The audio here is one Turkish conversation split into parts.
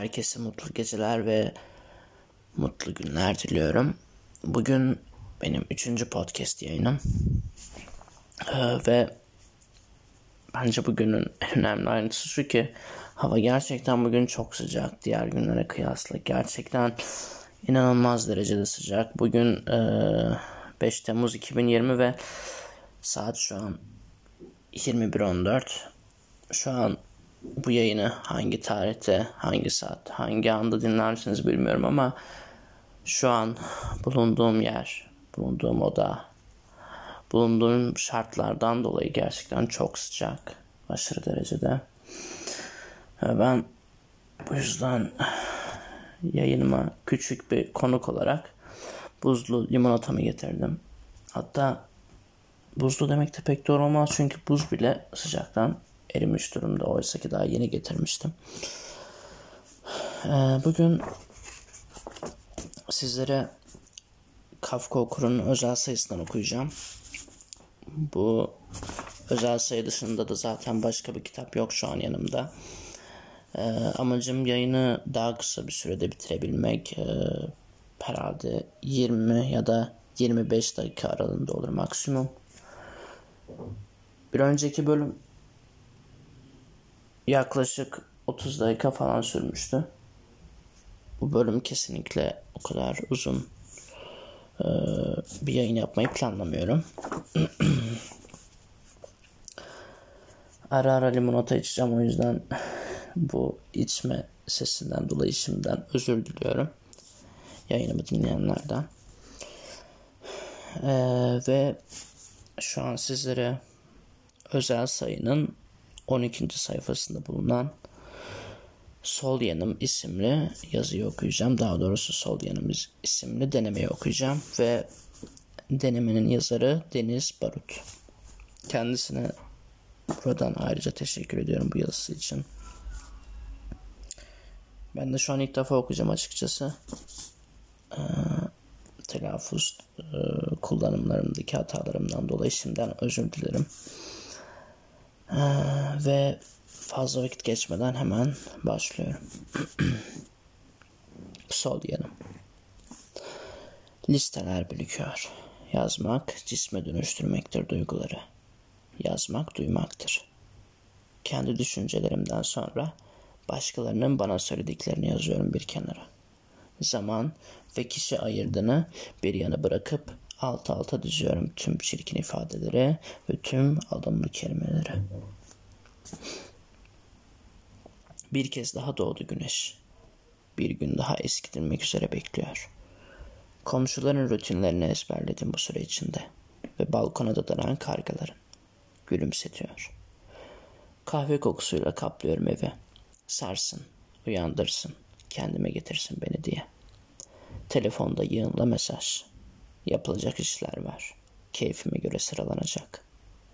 Herkese mutlu geceler ve mutlu günler diliyorum. Bugün benim üçüncü podcast yayınım. Ee, ve bence bugünün en önemli ayrıntısı şu ki hava gerçekten bugün çok sıcak. Diğer günlere kıyasla gerçekten inanılmaz derecede sıcak. Bugün e, 5 Temmuz 2020 ve saat şu an 21.14. Şu an bu yayını hangi tarihte, hangi saat, hangi anda dinlersiniz bilmiyorum ama şu an bulunduğum yer, bulunduğum oda, bulunduğum şartlardan dolayı gerçekten çok sıcak. Aşırı derecede. Ben bu yüzden yayınıma küçük bir konuk olarak buzlu limonatamı getirdim. Hatta buzlu demek de pek doğru olmaz çünkü buz bile sıcaktan erimiş durumda. Oysa ki daha yeni getirmiştim. Ee, bugün sizlere Kafka Okur'un özel sayısından okuyacağım. Bu özel sayı dışında da zaten başka bir kitap yok şu an yanımda. Ee, amacım yayını daha kısa bir sürede bitirebilmek. Ee, herhalde 20 ya da 25 dakika aralığında olur maksimum. Bir önceki bölüm yaklaşık 30 dakika falan sürmüştü. Bu bölüm kesinlikle o kadar uzun e, bir yayın yapmayı planlamıyorum. ara ara limonata içeceğim o yüzden bu içme sesinden dolayı şimdiden özür diliyorum. Yayınımı dinleyenlerden. Ee, ve şu an sizlere özel sayının 12. sayfasında bulunan Sol Yanım isimli yazıyı okuyacağım. Daha doğrusu Sol Yanım isimli denemeyi okuyacağım ve denemenin yazarı Deniz Barut. Kendisine buradan ayrıca teşekkür ediyorum bu yazısı için. Ben de şu an ilk defa okuyacağım açıkçası. Ee, telaffuz e, kullanımlarımdaki hatalarımdan dolayı şimdiden özür dilerim. Ee, ve fazla vakit geçmeden hemen başlıyorum. Sol yanım. Listeler birikiyor. Yazmak cisme dönüştürmektir duyguları. Yazmak duymaktır. Kendi düşüncelerimden sonra başkalarının bana söylediklerini yazıyorum bir kenara. Zaman ve kişi ayırdığını bir yana bırakıp alt alta diziyorum tüm çirkin ifadeleri ve tüm adamlı kelimeleri. Bir kez daha doğdu güneş. Bir gün daha eskitilmek üzere bekliyor. Komşuların rutinlerini ezberledim bu süre içinde ve balkona dadanan kargaların. Gülümsetiyor. Kahve kokusuyla kaplıyorum evi. Sarsın, uyandırsın, kendime getirsin beni diye. Telefonda yığınla mesaj. Yapılacak işler var. Keyfime göre sıralanacak.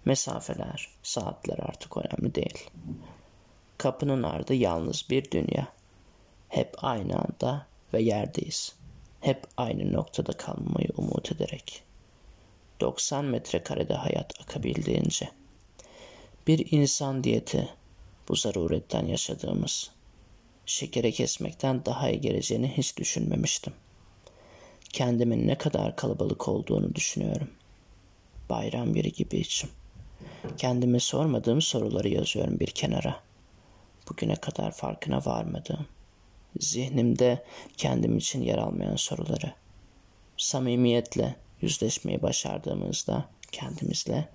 Mesafeler, saatler artık önemli değil. Kapının ardı yalnız bir dünya. Hep aynı anda ve yerdeyiz. Hep aynı noktada kalmayı umut ederek. 90 metrekarede hayat akabildiğince. Bir insan diyeti bu zaruretten yaşadığımız. Şekere kesmekten daha iyi geleceğini hiç düşünmemiştim. Kendimin ne kadar kalabalık olduğunu düşünüyorum. Bayram yeri gibi içim. Kendime sormadığım soruları yazıyorum bir kenara. Bugüne kadar farkına varmadığım. Zihnimde kendim için yer almayan soruları. Samimiyetle yüzleşmeyi başardığımızda kendimizle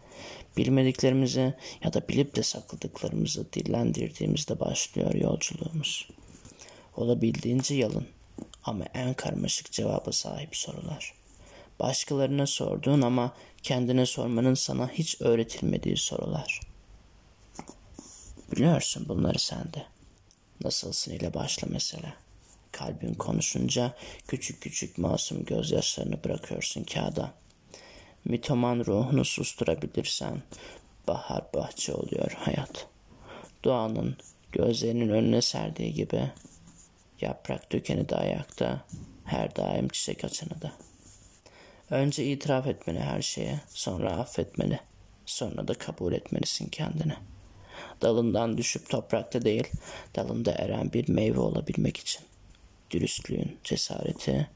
bilmediklerimizi ya da bilip de sakladıklarımızı dillendirdiğimizde başlıyor yolculuğumuz. Olabildiğince yalın ama en karmaşık cevaba sahip sorular. Başkalarına sorduğun ama kendine sormanın sana hiç öğretilmediği sorular. Biliyorsun bunları sende. Nasılsın ile başla mesela. Kalbin konuşunca küçük küçük masum gözyaşlarını bırakıyorsun kağıda. Mitoman ruhunu susturabilirsen bahar bahçe oluyor hayat. Doğanın gözlerinin önüne serdiği gibi yaprak dökeni de ayakta, her daim çiçek açanı da. Önce itiraf etmeli her şeye, sonra affetmeli, sonra da kabul etmelisin kendini. Dalından düşüp toprakta değil, dalında eren bir meyve olabilmek için. Dürüstlüğün cesareti,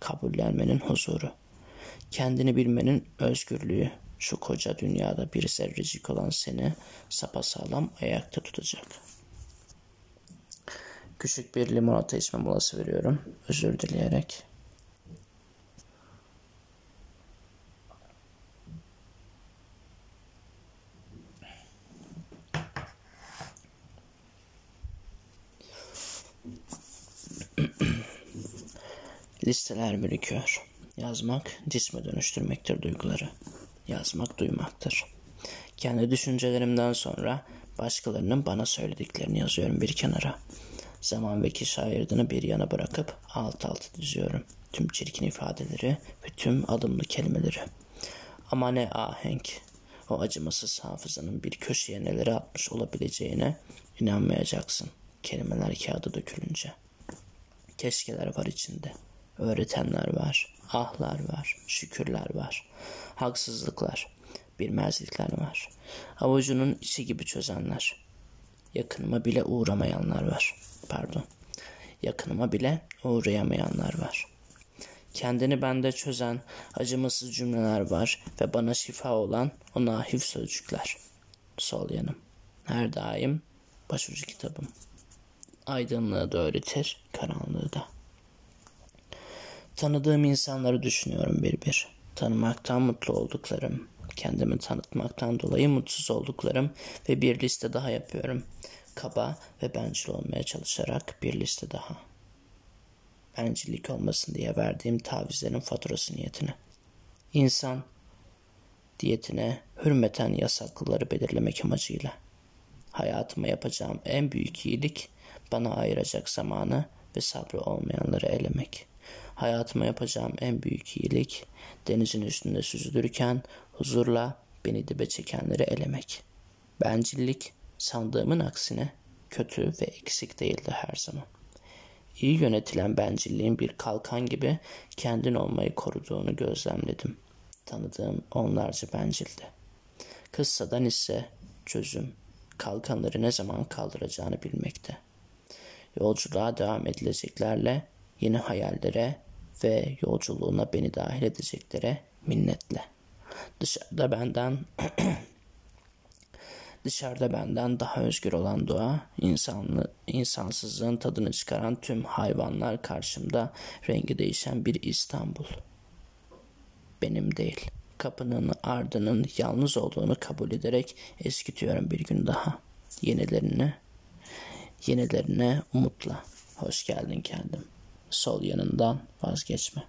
kabullenmenin huzuru, kendini bilmenin özgürlüğü, şu koca dünyada bir zerrecik olan seni sapasağlam ayakta tutacak. Küçük bir limonata içme molası veriyorum. Özür dileyerek. Listeler birikiyor. Yazmak cisme dönüştürmektir duyguları. Yazmak duymaktır. Kendi düşüncelerimden sonra başkalarının bana söylediklerini yazıyorum bir kenara. Zaman ve kişi ayırdığını bir yana bırakıp alt alta diziyorum. Tüm çirkin ifadeleri ve tüm adımlı kelimeleri. Ama ne ahenk. O acımasız hafızanın bir köşeye neleri atmış olabileceğine inanmayacaksın. Kelimeler kağıda dökülünce. Keşkeler var içinde. Öğretenler var. Ahlar var. Şükürler var. Haksızlıklar. Bilmezlikler var. Avucunun içi gibi çözenler. Yakınıma bile uğramayanlar var. Pardon. Yakınıma bile uğrayamayanlar var. Kendini bende çözen acımasız cümleler var ve bana şifa olan o nahif sözcükler. Sol yanım. Her daim başucu kitabım. Aydınlığı da öğretir, karanlığı da. Tanıdığım insanları düşünüyorum bir bir. Tanımaktan mutlu olduklarım, kendimi tanıtmaktan dolayı mutsuz olduklarım ve bir liste daha yapıyorum. Kaba ve bencil olmaya çalışarak bir liste daha. Bencillik olmasın diye verdiğim tavizlerin faturası niyetine. İnsan diyetine hürmeten yasaklıları belirlemek amacıyla. Hayatıma yapacağım en büyük iyilik bana ayıracak zamanı ve sabrı olmayanları elemek. Hayatıma yapacağım en büyük iyilik denizin üstünde süzülürken huzurla beni dibe çekenleri elemek. Bencillik sandığımın aksine kötü ve eksik değildi her zaman. İyi yönetilen bencilliğin bir kalkan gibi kendin olmayı koruduğunu gözlemledim. Tanıdığım onlarca bencildi. Kıssadan ise çözüm, kalkanları ne zaman kaldıracağını bilmekte. Yolculuğa devam edileceklerle yeni hayallere ve yolculuğuna beni dahil edeceklere minnetle. Dışarıda benden dışarıda benden daha özgür olan doğa, insanlı, insansızlığın tadını çıkaran tüm hayvanlar karşımda rengi değişen bir İstanbul. Benim değil. Kapının ardının yalnız olduğunu kabul ederek eskitiyorum bir gün daha. Yenilerine, yenilerine umutla. Hoş geldin kendim sol yanından vazgeçme.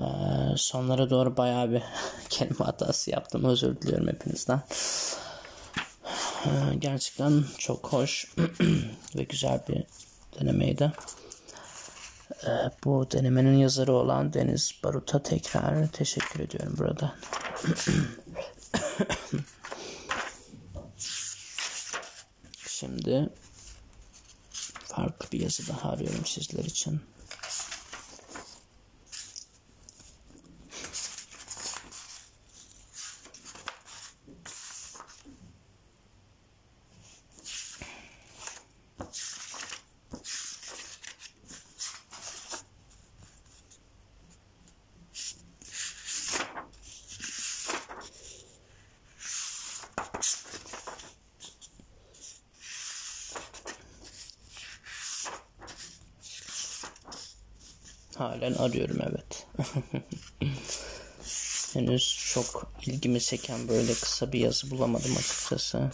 Ee, sonlara doğru bayağı bir kelime hatası yaptım. Özür diliyorum hepinizden. Ee, gerçekten çok hoş ve güzel bir denemeydi. Ee, bu denemenin yazarı olan Deniz Barut'a tekrar teşekkür ediyorum burada. Şimdi farklı bir yazı daha arıyorum sizler için. Halen arıyorum evet. Henüz çok ilgimi çeken böyle kısa bir yazı bulamadım açıkçası.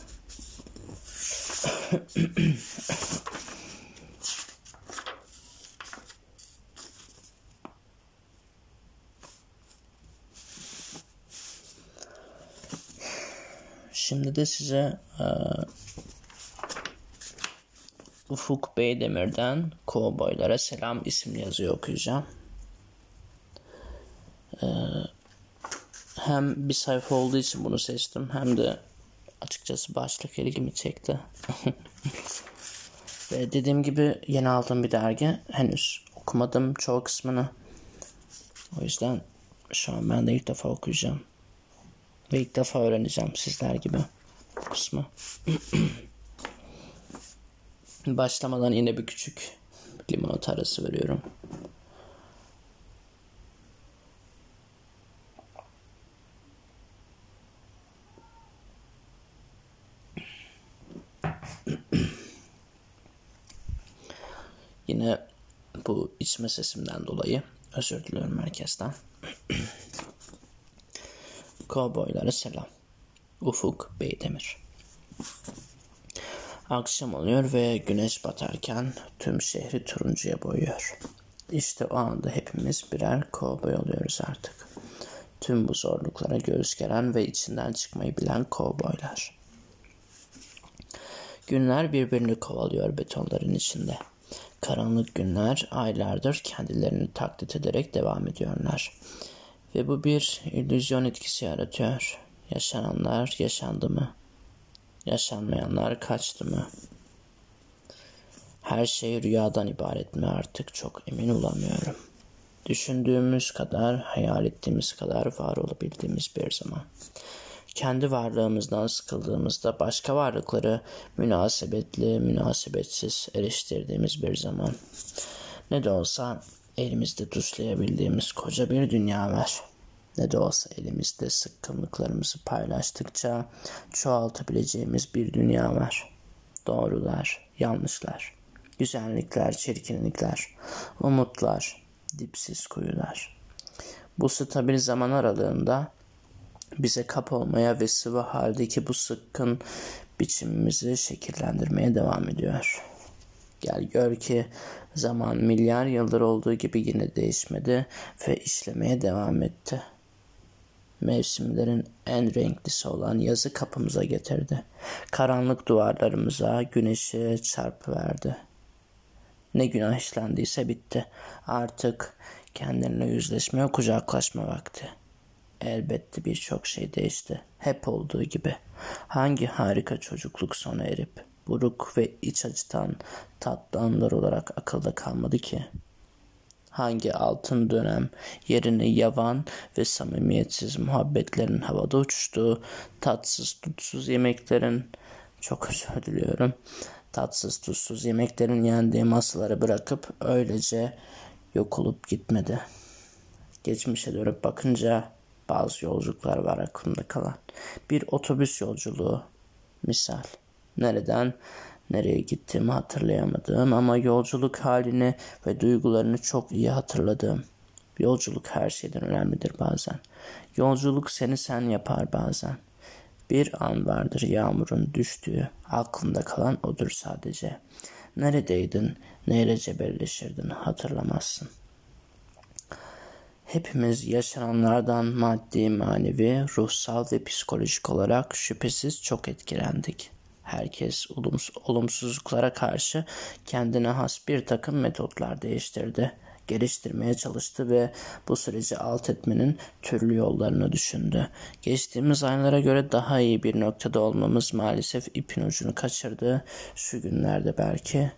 Şimdi de size Ufuk Beydemir'den Kovboylara Selam isimli yazıyı okuyacağım. Ee, hem bir sayfa olduğu için bunu seçtim hem de açıkçası başlık ilgimi çekti. Ve dediğim gibi yeni aldığım bir dergi. Henüz okumadım çoğu kısmını. O yüzden şu an ben de ilk defa okuyacağım. Ve ilk defa öğreneceğim sizler gibi. kısmı. Başlamadan yine bir küçük limonata arası veriyorum. Yine bu içme sesimden dolayı özür diliyorum herkesten. Kovboylara selam. Ufuk Beydemir. Akşam oluyor ve güneş batarken tüm şehri turuncuya boyuyor. İşte o anda hepimiz birer kovboy oluyoruz artık. Tüm bu zorluklara göğüs geren ve içinden çıkmayı bilen kovboylar. Günler birbirini kovalıyor betonların içinde. Karanlık günler aylardır kendilerini taklit ederek devam ediyorlar. Ve bu bir illüzyon etkisi yaratıyor. Yaşananlar yaşandı mı? Yaşanmayanlar kaçtı mı? Her şey rüyadan ibaret mi artık çok emin olamıyorum. Düşündüğümüz kadar, hayal ettiğimiz kadar var olabildiğimiz bir zaman. Kendi varlığımızdan sıkıldığımızda başka varlıkları münasebetli, münasebetsiz eleştirdiğimiz bir zaman. Ne de olsa elimizde tuşlayabildiğimiz koca bir dünya var. Ne de olsa elimizde sıkkınlıklarımızı paylaştıkça çoğaltabileceğimiz bir dünya var. Doğrular, yanlışlar, güzellikler, çirkinlikler, umutlar, dipsiz kuyular. Bu stabil zaman aralığında bize kap olmaya ve sıvı haldeki bu sıkkın biçimimizi şekillendirmeye devam ediyor. Gel gör ki zaman milyar yıldır olduğu gibi yine değişmedi ve işlemeye devam etti. Mevsimlerin en renklisi olan yazı kapımıza getirdi. Karanlık duvarlarımıza güneşi çarpıverdi. Ne günah işlendiyse bitti. Artık kendine yüzleşmeye kucaklaşma vakti. Elbette birçok şey değişti. Hep olduğu gibi. Hangi harika çocukluk sona erip buruk ve iç acıtan tatlı anlar olarak akılda kalmadı ki? Hangi altın dönem yerine yavan ve samimiyetsiz muhabbetlerin havada uçtuğu, tatsız tutsuz yemeklerin, çok özür diliyorum, tatsız tuzsuz yemeklerin yendiği masaları bırakıp öylece yok olup gitmedi. Geçmişe dönüp bakınca bazı yolculuklar var aklımda kalan. Bir otobüs yolculuğu misal. Nereden nereye gittiğimi hatırlayamadığım ama yolculuk halini ve duygularını çok iyi hatırladığım. Yolculuk her şeyden önemlidir bazen. Yolculuk seni sen yapar bazen. Bir an vardır yağmurun düştüğü, aklında kalan odur sadece. Neredeydin, neyle cebelleşirdin hatırlamazsın. Hepimiz yaşananlardan maddi, manevi, ruhsal ve psikolojik olarak şüphesiz çok etkilendik. Herkes olumsuzluklara karşı kendine has bir takım metotlar değiştirdi geliştirmeye çalıştı ve bu süreci alt etmenin türlü yollarını düşündü. Geçtiğimiz aylara göre daha iyi bir noktada olmamız maalesef ipin ucunu kaçırdı şu günlerde belki.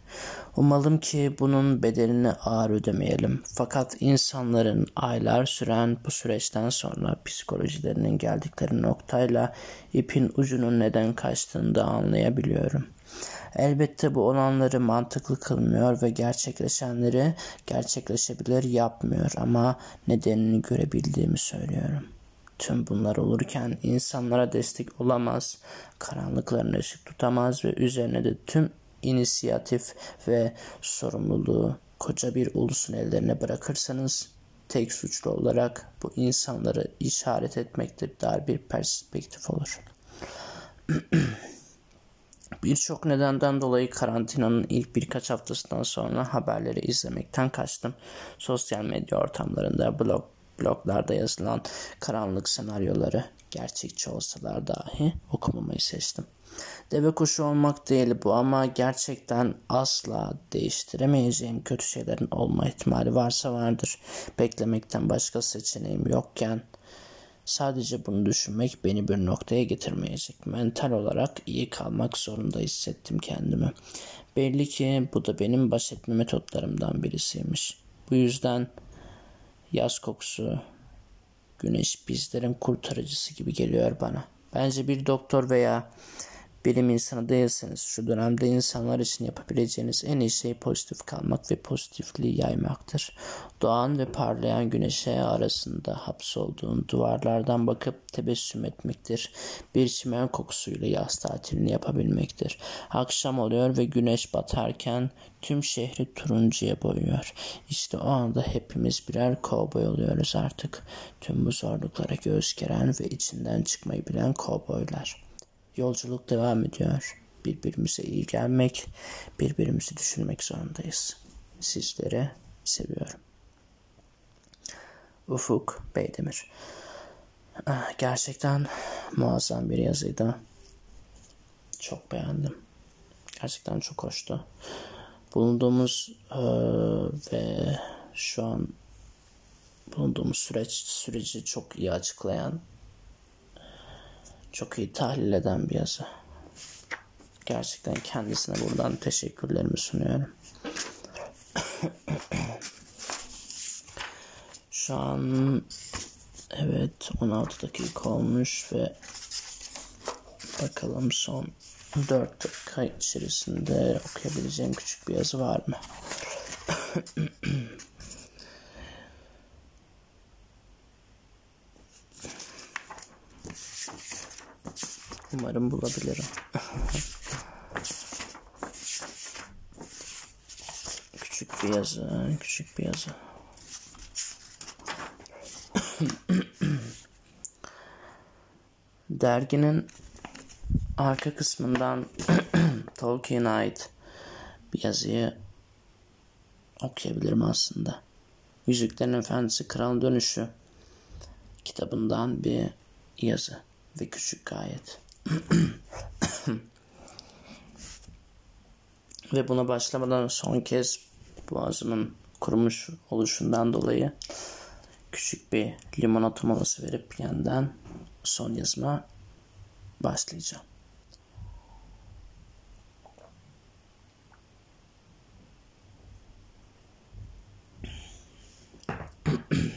Umalım ki bunun bedelini ağır ödemeyelim. Fakat insanların aylar süren bu süreçten sonra psikolojilerinin geldikleri noktayla ipin ucunun neden kaçtığını da anlayabiliyorum.'' Elbette bu olanları mantıklı kılmıyor ve gerçekleşenleri gerçekleşebilir yapmıyor ama nedenini görebildiğimi söylüyorum. Tüm bunlar olurken insanlara destek olamaz, karanlıklarına ışık tutamaz ve üzerine de tüm inisiyatif ve sorumluluğu koca bir ulusun ellerine bırakırsanız tek suçlu olarak bu insanları işaret etmekte dar bir perspektif olur. Birçok nedenden dolayı karantinanın ilk birkaç haftasından sonra haberleri izlemekten kaçtım. Sosyal medya ortamlarında, blog, bloglarda yazılan karanlık senaryoları gerçekçi olsalar dahi okumamayı seçtim. Deve kuşu olmak değil bu ama gerçekten asla değiştiremeyeceğim kötü şeylerin olma ihtimali varsa vardır. Beklemekten başka seçeneğim yokken Sadece bunu düşünmek beni bir noktaya getirmeyecek. Mental olarak iyi kalmak zorunda hissettim kendimi. Belli ki bu da benim baş etme metotlarımdan birisiymiş. Bu yüzden yaz kokusu, güneş bizlerin kurtarıcısı gibi geliyor bana. Bence bir doktor veya bilim insanı değilseniz şu dönemde insanlar için yapabileceğiniz en iyi şey pozitif kalmak ve pozitifliği yaymaktır. Doğan ve parlayan güneşe arasında hapsolduğun duvarlardan bakıp tebessüm etmektir. Bir çimen kokusuyla yaz tatilini yapabilmektir. Akşam oluyor ve güneş batarken tüm şehri turuncuya boyuyor. İşte o anda hepimiz birer kovboy oluyoruz artık. Tüm bu zorluklara göğüs geren ve içinden çıkmayı bilen kovboylar. Yolculuk devam ediyor. Birbirimize iyi gelmek, birbirimizi düşünmek zorundayız. Sizleri seviyorum. Ufuk Beydemir. Ah, gerçekten muazzam bir yazıydı. Çok beğendim. Gerçekten çok hoştu. Bulunduğumuz e, ve şu an bulunduğumuz süreç süreci çok iyi açıklayan, çok iyi tahlil eden bir yazı. Gerçekten kendisine buradan teşekkürlerimi sunuyorum. Şu an evet 16 dakika olmuş ve bakalım son 4 dakika içerisinde okuyabileceğim küçük bir yazı var mı? Umarım bulabilirim. küçük bir yazı, küçük bir yazı. Derginin arka kısmından Tolkien'e ait bir yazıyı okuyabilirim aslında. Yüzüklerin Efendisi Kralın Dönüşü kitabından bir yazı ve küçük gayet. Ve buna başlamadan son kez boğazımın kurumuş oluşundan dolayı küçük bir limonata molası verip yeniden son yazıma başlayacağım.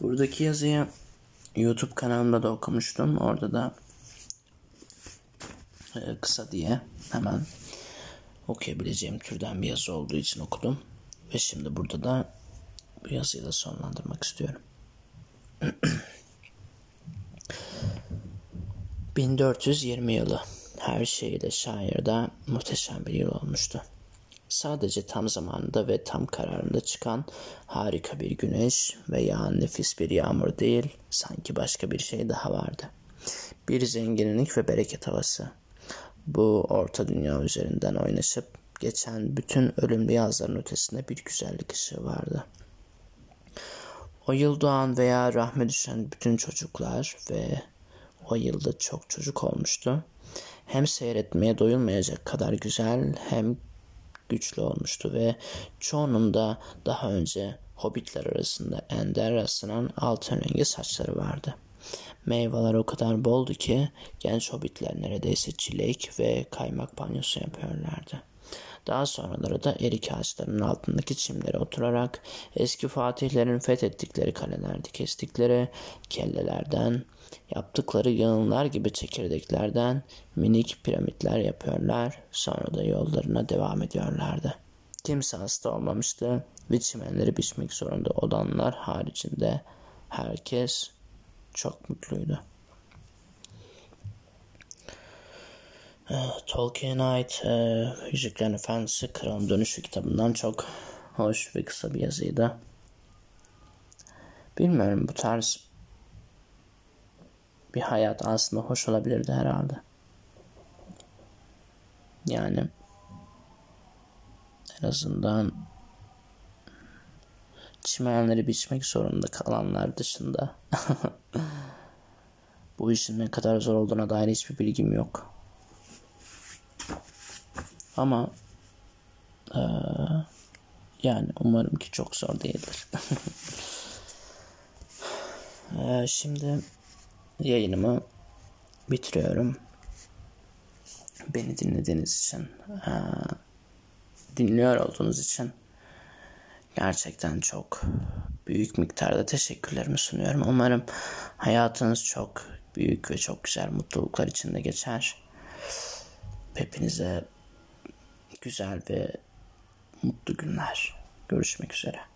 Buradaki yazıyı YouTube kanalımda da okumuştum. Orada da e, kısa diye hemen okuyabileceğim türden bir yazı olduğu için okudum. Ve şimdi burada da bu yazıyı da sonlandırmak istiyorum. 1420 yılı her şeyle şairde muhteşem bir yıl olmuştu. Sadece tam zamanında ve tam kararında çıkan harika bir güneş ve yağan nefis bir yağmur değil, sanki başka bir şey daha vardı. Bir zenginlik ve bereket havası. Bu orta dünya üzerinden oynaşıp geçen bütün ölümlü yazların ötesinde bir güzellik ışığı vardı. O yıl doğan veya rahme düşen bütün çocuklar ve o yılda çok çocuk olmuştu. Hem seyretmeye doyulmayacak kadar güzel hem güçlü olmuştu ve çoğunun da daha önce hobbitler arasında ender rastlanan altın rengi saçları vardı. Meyveler o kadar boldu ki genç hobbitler neredeyse çilek ve kaymak banyosu yapıyorlardı. Daha sonraları da erik ağaçlarının altındaki çimlere oturarak eski fatihlerin fethettikleri kalelerde kestikleri kellelerden, yaptıkları yığınlar gibi çekirdeklerden minik piramitler yapıyorlar, sonra da yollarına devam ediyorlardı. Kimse hasta olmamıştı ve çimenleri biçmek zorunda olanlar haricinde herkes çok mutluydu. Tolkien'e ait e, Yüzüklerin Efendisi Kralın Dönüşü kitabından çok hoş ve kısa bir yazıydı. Bilmiyorum bu tarz bir hayat aslında hoş olabilirdi herhalde. Yani en azından çimenleri biçmek zorunda kalanlar dışında bu işin ne kadar zor olduğuna dair hiçbir bilgim yok. Ama ee, yani umarım ki çok zor değildir. ee, şimdi yayınımı bitiriyorum. Beni dinlediğiniz için, dinliyor olduğunuz için gerçekten çok büyük miktarda teşekkürlerimi sunuyorum. Umarım hayatınız çok büyük ve çok güzel mutluluklar içinde geçer. Hepinize güzel ve mutlu günler. Görüşmek üzere.